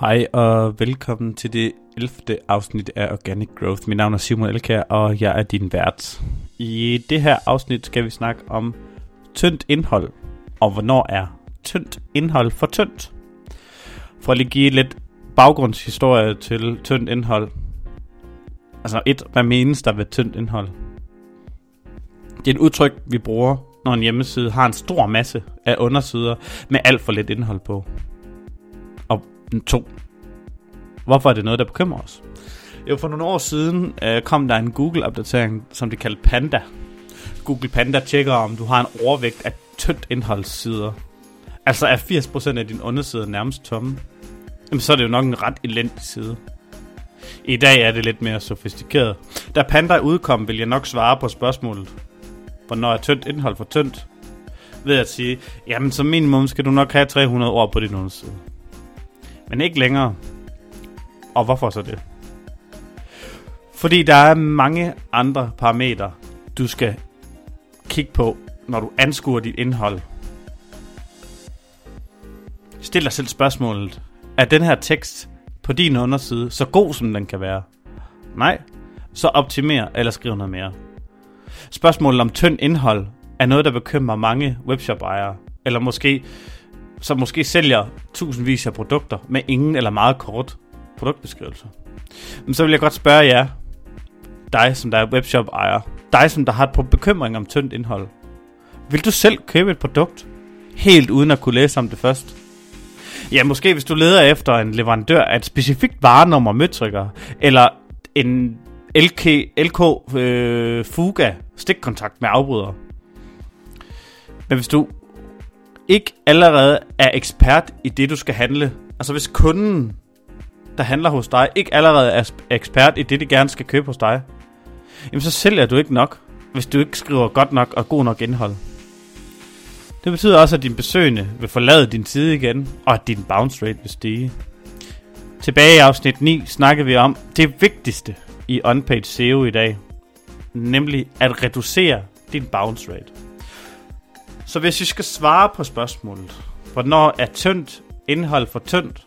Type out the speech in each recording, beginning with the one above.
Hej og velkommen til det 11. afsnit af Organic Growth. Mit navn er Simon Elkær, og jeg er din vært. I det her afsnit skal vi snakke om tyndt indhold, og hvornår er tyndt indhold for tyndt. For at lige give lidt baggrundshistorie til tyndt indhold. Altså et, hvad menes der ved tyndt indhold? Det er et udtryk, vi bruger, når en hjemmeside har en stor masse af undersider med alt for lidt indhold på. Og to, hvorfor er det noget, der bekymrer os? Jo, for nogle år siden øh, kom der en Google-opdatering, som de kaldte Panda. Google Panda tjekker, om du har en overvægt af tyndt indholdssider. Altså er 80% af din underside nærmest tomme. Jamen, så er det jo nok en ret elendig side. I dag er det lidt mere sofistikeret. Da Panda udkom, vil jeg nok svare på spørgsmålet. Hvornår er tyndt indhold for tyndt? Ved at sige, jamen som minimum skal du nok have 300 ord på din underside. Men ikke længere. Og hvorfor så det? Fordi der er mange andre parametre, du skal kigge på, når du anskuer dit indhold. Stil dig selv spørgsmålet. Er den her tekst på din underside så god, som den kan være? Nej. Så optimer eller skriv noget mere. Spørgsmålet om tynd indhold er noget, der bekymrer mange webshop-ejere. Eller måske, som måske sælger tusindvis af produkter med ingen eller meget kort produktbeskrivelse. Men så vil jeg godt spørge jer, dig som der er webshop-ejer, dig som der har et bekymring om tyndt indhold. Vil du selv købe et produkt, helt uden at kunne læse om det først? Ja, måske hvis du leder efter en leverandør af et specifikt varenummer møtrikker, eller en LK, LK øh, Fuga stikkontakt med afbryder. Men hvis du ikke allerede er ekspert i det, du skal handle, altså hvis kunden, der handler hos dig, ikke allerede er ekspert i det, de gerne skal købe hos dig, jamen så sælger du ikke nok, hvis du ikke skriver godt nok og god nok indhold. Det betyder også, at din besøgende vil forlade din side igen, og at din bounce rate vil stige. Tilbage i afsnit 9 snakker vi om det vigtigste i on-page SEO i dag, nemlig at reducere din bounce rate. Så hvis vi skal svare på spørgsmålet, hvornår er tyndt indhold for tyndt?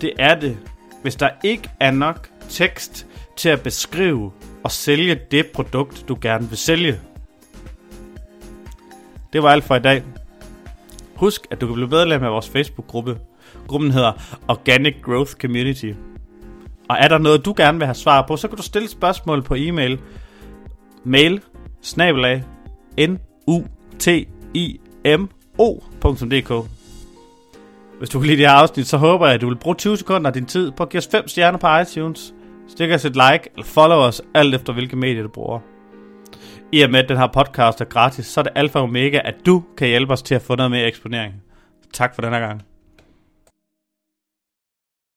Det er det, hvis der ikke er nok tekst til at beskrive og sælge det produkt, du gerne vil sælge. Det var alt for i dag. Husk, at du kan blive medlem af vores Facebook-gruppe. Gruppen hedder Organic Growth Community. Og er der noget, du gerne vil have svar på, så kan du stille spørgsmål på e-mail. Mail snabelag n u t i m o.dk Hvis du kan lide det her afsnit, så håber jeg, at du vil bruge 20 sekunder af din tid på at give os 5 stjerner på iTunes. Stik os et like, eller follow os, alt efter hvilke medier du bruger. I og med, at den her podcast er gratis, så er det alfa og omega, at du kan hjælpe os til at få noget mere eksponering. Tak for denne gang.